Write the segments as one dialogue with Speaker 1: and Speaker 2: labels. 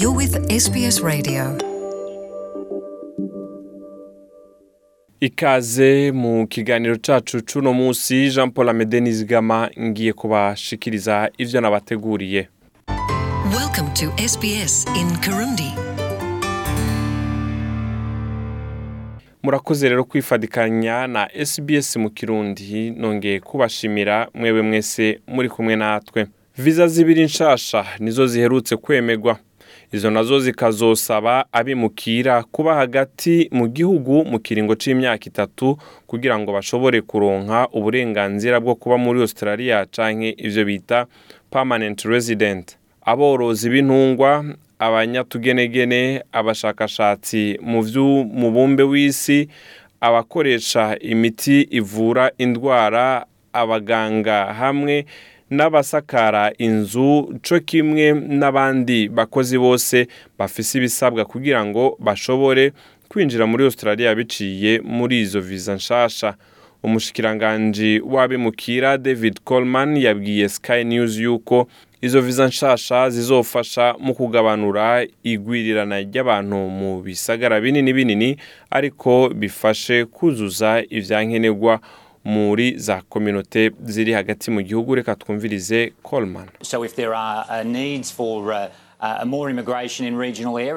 Speaker 1: You're with SBS Radio.
Speaker 2: ikaze mu kiganiro cacu c'uno musi jean paul amede nizigama ngiye kubashikiriza ivyo nabateguriye
Speaker 1: Welcome to SBS in Kirundi.
Speaker 2: murakoze rero kwifadikanya na sbs mu kirundi nongeye kubashimira mwewe mwese muri kumwe natwe viza zibiri nshasha nizo ziherutse kwemegwa izo na zo zikazosaba abimukira kuba hagati mu gihugu mu kiringo c'imyaka itatu kugira ngo bashobore kuronka uburenganzira bwo kuba muri australia canke ivyo bita permanent resident. Aborozi b'intungwa abanyatugenegene abashakashatsi mu vy'umubumbe w'isi abakoresha imiti ivura indwara abaganga hamwe n'abasakara inzu co kimwe n'abandi bakozi bose bafise ibisabwa kugira ngo bashobore kwinjira muri australia biciye muri izo viza nshasha. Umushikiranganji w'abimukira david coleman yabwiye sky news yuko izo viza nshasha zizofasha mu kugabanura igwirirana ry'abantu mu bisagara binini binini ariko bifashe kuzuza ivyankenerwa. Muri za kominote ziri hagati mu gihugu. Reka twumvirize coleman.
Speaker 3: Uh, uh,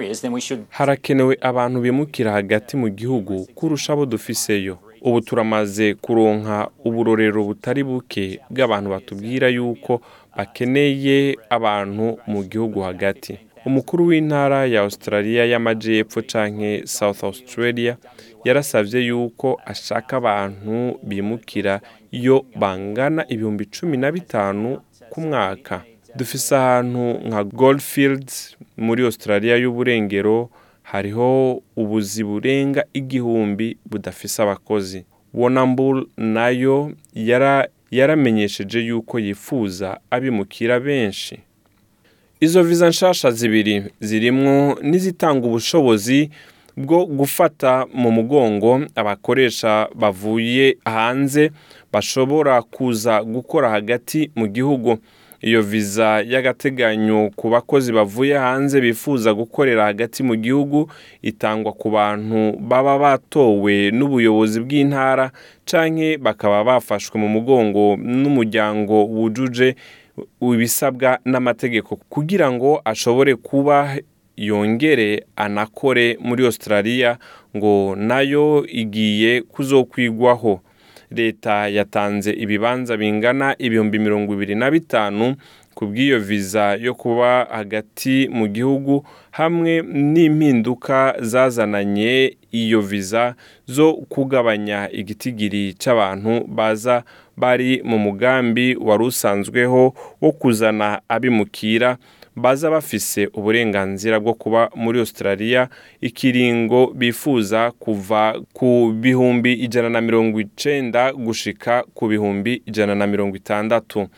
Speaker 3: uh,
Speaker 2: harakenewe abantu bimukira hagati mu gihugu kurusha abo dufiseyo. Ubu turamaze kuronka uburorero butari buke bw'abantu batubwira yuko bakeneye abantu mu gihugu hagati. Umukuru w'intara ya australia y'amajyepfo canke south australia yarasavye yuko ashaka abantu bimukira iyo bangana ibihumbi cumi na bitanu ku mwaka. Dufise ahantu nka goldfields muri australia y'uburengero hariho ubuzi burenga igihumbi budafise abakozi. Wonambul na yo yara yaramenyesheje yuko yifuza abimukira benshi. Izo viza nshasha zibiri zirimwo n'izitanga ubushobozi bwo gufata mu mugongo abakoresha bavuye hanze bashobora kuza gukora hagati mu gihugu. Iyo viza y'agateganyo ku bakozi bavuye hanze bifuza gukorera hagati mu gihugu itangwa ku bantu baba batowe n'ubuyobozi bw'intara canke bakaba bafashwe mu mugongo n'umuryango wujuje ibisabwa n'amategeko kugira ngo ashobore kuba yongere anakore muri australia ngo na yo igiye kuzokwigwaho. Leta yatanze ibibanza bingana ibihumbi mirongo ibiri na bitanu ku bw'iyo viza yo kuba hagati mu gihugu hamwe n'impinduka zazananye iyo viza zo kugabanya igitigiri c'abantu baza bari mu mugambi wari usanzweho wo kuzana abimukira. Baza bafise uburenganzira bwo kuba muri australia ikiringo bifuza kuva ku bihumbi ijana na mirongo icenda gushika ku bihumbi ijana na mirongo itandatu.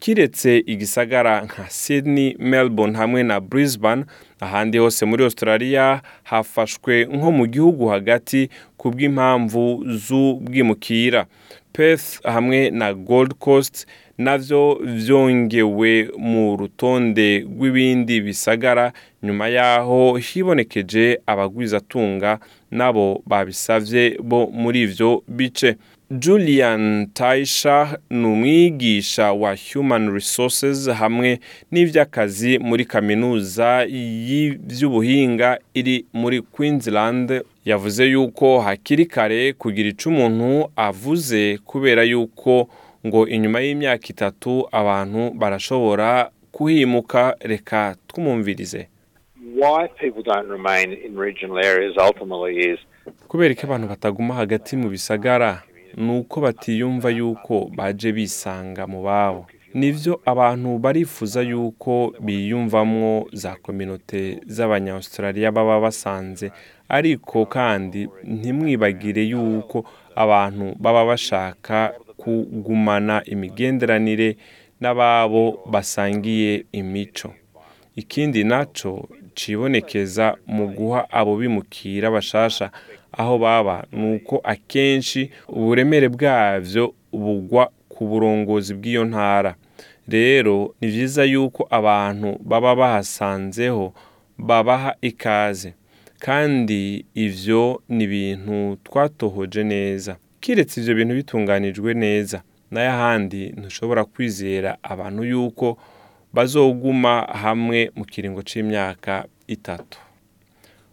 Speaker 2: Kiretse igisagara nka sydney melbourne hamwe na brisbane ahandi hose muri australia hafashwe nko mu gihugu hagati ku bw'impamvu z'ubwimukira. Perth hamwe na gold coast navyo vyongewe mu rutonde rw'ibindi bisagara nyuma yaho hibonekeje abagwizatunga nabo babisavye bo muri ivyo bice. Julian taisha ni umwigisha wa human resources hamwe n'ivy'akazi muri kaminuza y'ivy'ubuhinga iri muri queensland yavuze yuko hakiri kare kugira ico umuntu avuze kubera yuko ngo inyuma y'imyaka itatu abantu barashobora kuhimuka. Reka twumumvirize kubera ko abantu bataguma hagati mu bisagara? Ni uko batiyumva yuko baje bisanga mu babo. Nivyo abantu barifuza yuko biyumvamwo za kominote z'abanyaustraliya baba basanze. Ariko kandi ntimwibagire yuko abantu baba bashaka kugumana imigenderanire n'ababo basangiye imico. Ikindi naco cibonekeza mu guha abo bimukira bashasha aho baba ni uko akenshi uburemere bwavyo bugwa ku burongozi bw'iyo ntara. Rero ni byiza yuko abantu baba bahasanzeho babaha ikaze. Kandi ivyo ni ibintu twatohoje neza. Kiretse ivyo bintu bitunganijwe neza. Nayo ahandi ntushobora kwizera abantu yuko bazoguma hamwe mu kiringo c'imyaka itatu.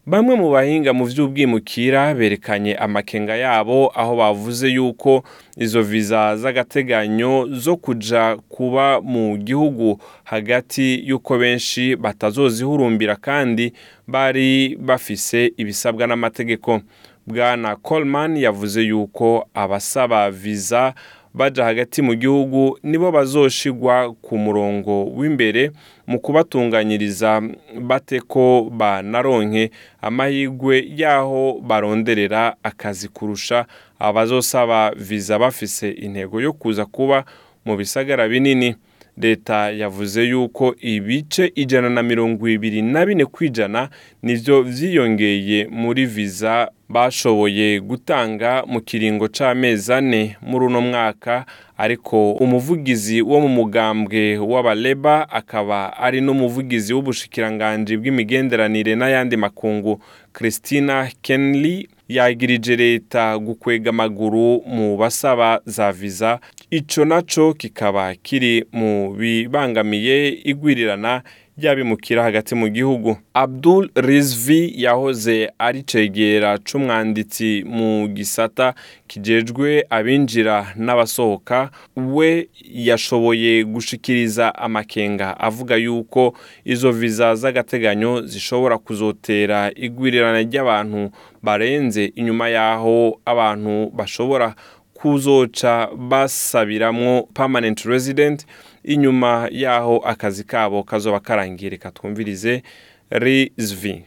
Speaker 2: Bamwe mu bahinga mu vy'ubwimukira berekanye amakenga yabo aho bavuze yuko izo viza z'agateganyo zo kuja kuba mu gihugu hagati y'uko benshi batazozihurumbira kandi bari bafise ibisabwa n'amategeko. Bwana Coleman yavuze yuko abasaba viza baja hagati mu gihugu nibo bazoshigwa ku murongo w'imbere mu kubatunganyiriza bate ko banaronke amahirwe y'aho baronderera akazi kurusha abazosaba viza bafise intego yo kuza kuba mu bisagara binini. Leta yavuze yuko ibice ijana na mirongo ibiri na bine ku ijana nivyo vyiyongeye muri viza bashoboye gutanga mu kiringo c'amezi ane muri uno mwaka ariko umuvugizi wo mu mugambwe w'abaleba akaba ari n'umuvugizi w'ubushikiranganji bw'imigenderanire n'ayandi makungu christina kenley yagirije leta gukwega amaguru mu basaba za viza ico naco kikaba kiri mu bibangamiye igwirirana ry'abimukira hagati mu gihugu. Abdul rizvi yahoze ari cegera c'umwanditsi mu gisata kijejwe abinjira n'abasohoka we yashoboye gushikiriza amakenga avuga yuko izo viza z'agateganyo zishobora kuzotera igwirirana ry'abantu barenze inyuma y'aho abantu bashobora kuzoca basabiramwo permanent resident. Inyuma y'aho akazi kabo kazoba karangiye reka twumvirize rizvi.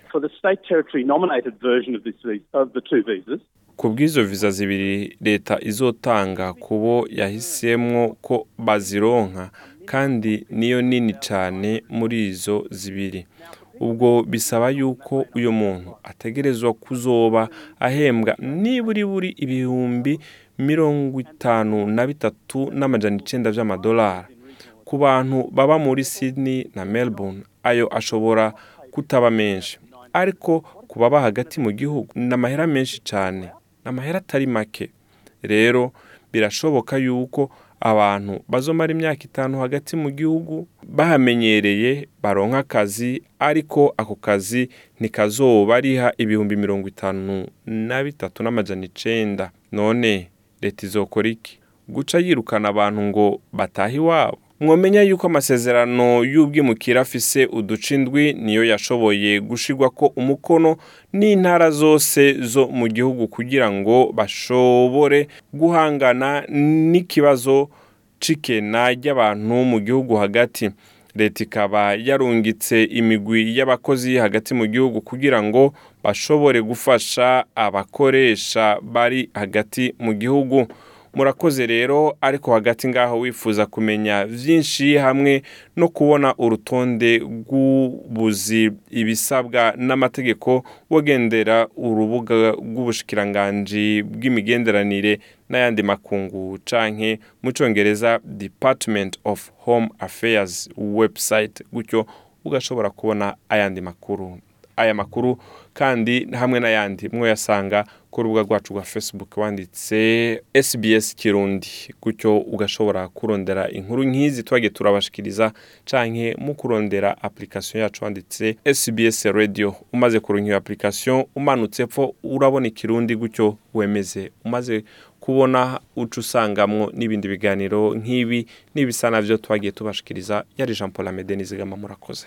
Speaker 2: Ku bw'izo viza zibiri leta izotanga kubo yahisemwo ko bazironka kandi niyo nini cyane muri izo zibiri. Ubwo bisaba yuko uyu muntu ategerezwa kuzoba ahembwa niburi buri ibihumbi mirongo itanu na bitatu n'amajana icenda vy'amadolari ku bantu baba muri Sydney na Melbourne ayo ashobora kutaba menshi. Ariko ku baba hagati mu gihugu ni amahera menshi cyane ni amahera atari make. Rero birashoboka yuko abantu bazomara imyaka itanu hagati mu gihugu bahamenyereye baronka akazi ariko ako kazi ntikazoba ariha ibihumbi mirongo itanu na bitatu n'amajana icenda. None leta izokora iki? Guca yirukana abantu ngo batahe iwabo. Mwomenya yuko amasezerano y'ubwimukira afise uduce indwi niyo yashoboye gushirwa ko umukono n'intara zose zo mu gihugu kugira ngo bashobore guhangana n'ikibazo c'ikena ry'abantu mu gihugu hagati. Leta ikaba yarungitse imigwi y'abakozi hagati mu gihugu kugira ngo bashobore gufasha abakoresha bari hagati mu gihugu. Murakoze rero ariko hagati ngaho wifuza kumenya byinshi hamwe no kubona urutonde rw'ubuzi ibisabwa n'amategeko wagendera urubuga rw'ubushikiranganji bw'imigenderanire n'ayandi makungu canke mu congereza department of home affairs website gutyo ugashobora kubona ayandi makuru. Aya makuru kandi hamwe n'ayandi. Mwoyasanga ku rubuga rwacu rwa facebook wanditse sbs kirundi. Gutyo ugashobora kurondera inkuru nk'izi twagiye turabashikiriza canke mu kurondera application yacu wanditse sbs radio. Umaze kuronka iyo application umanutse pfo urabona ikirundi gutyo wemeze. Umaze kubona uca usangamwo n'ibindi biganiro nk'ibi n'ibisa navyo twagiye tubashikiriza. Yari jean paul amede nizigama murakoze.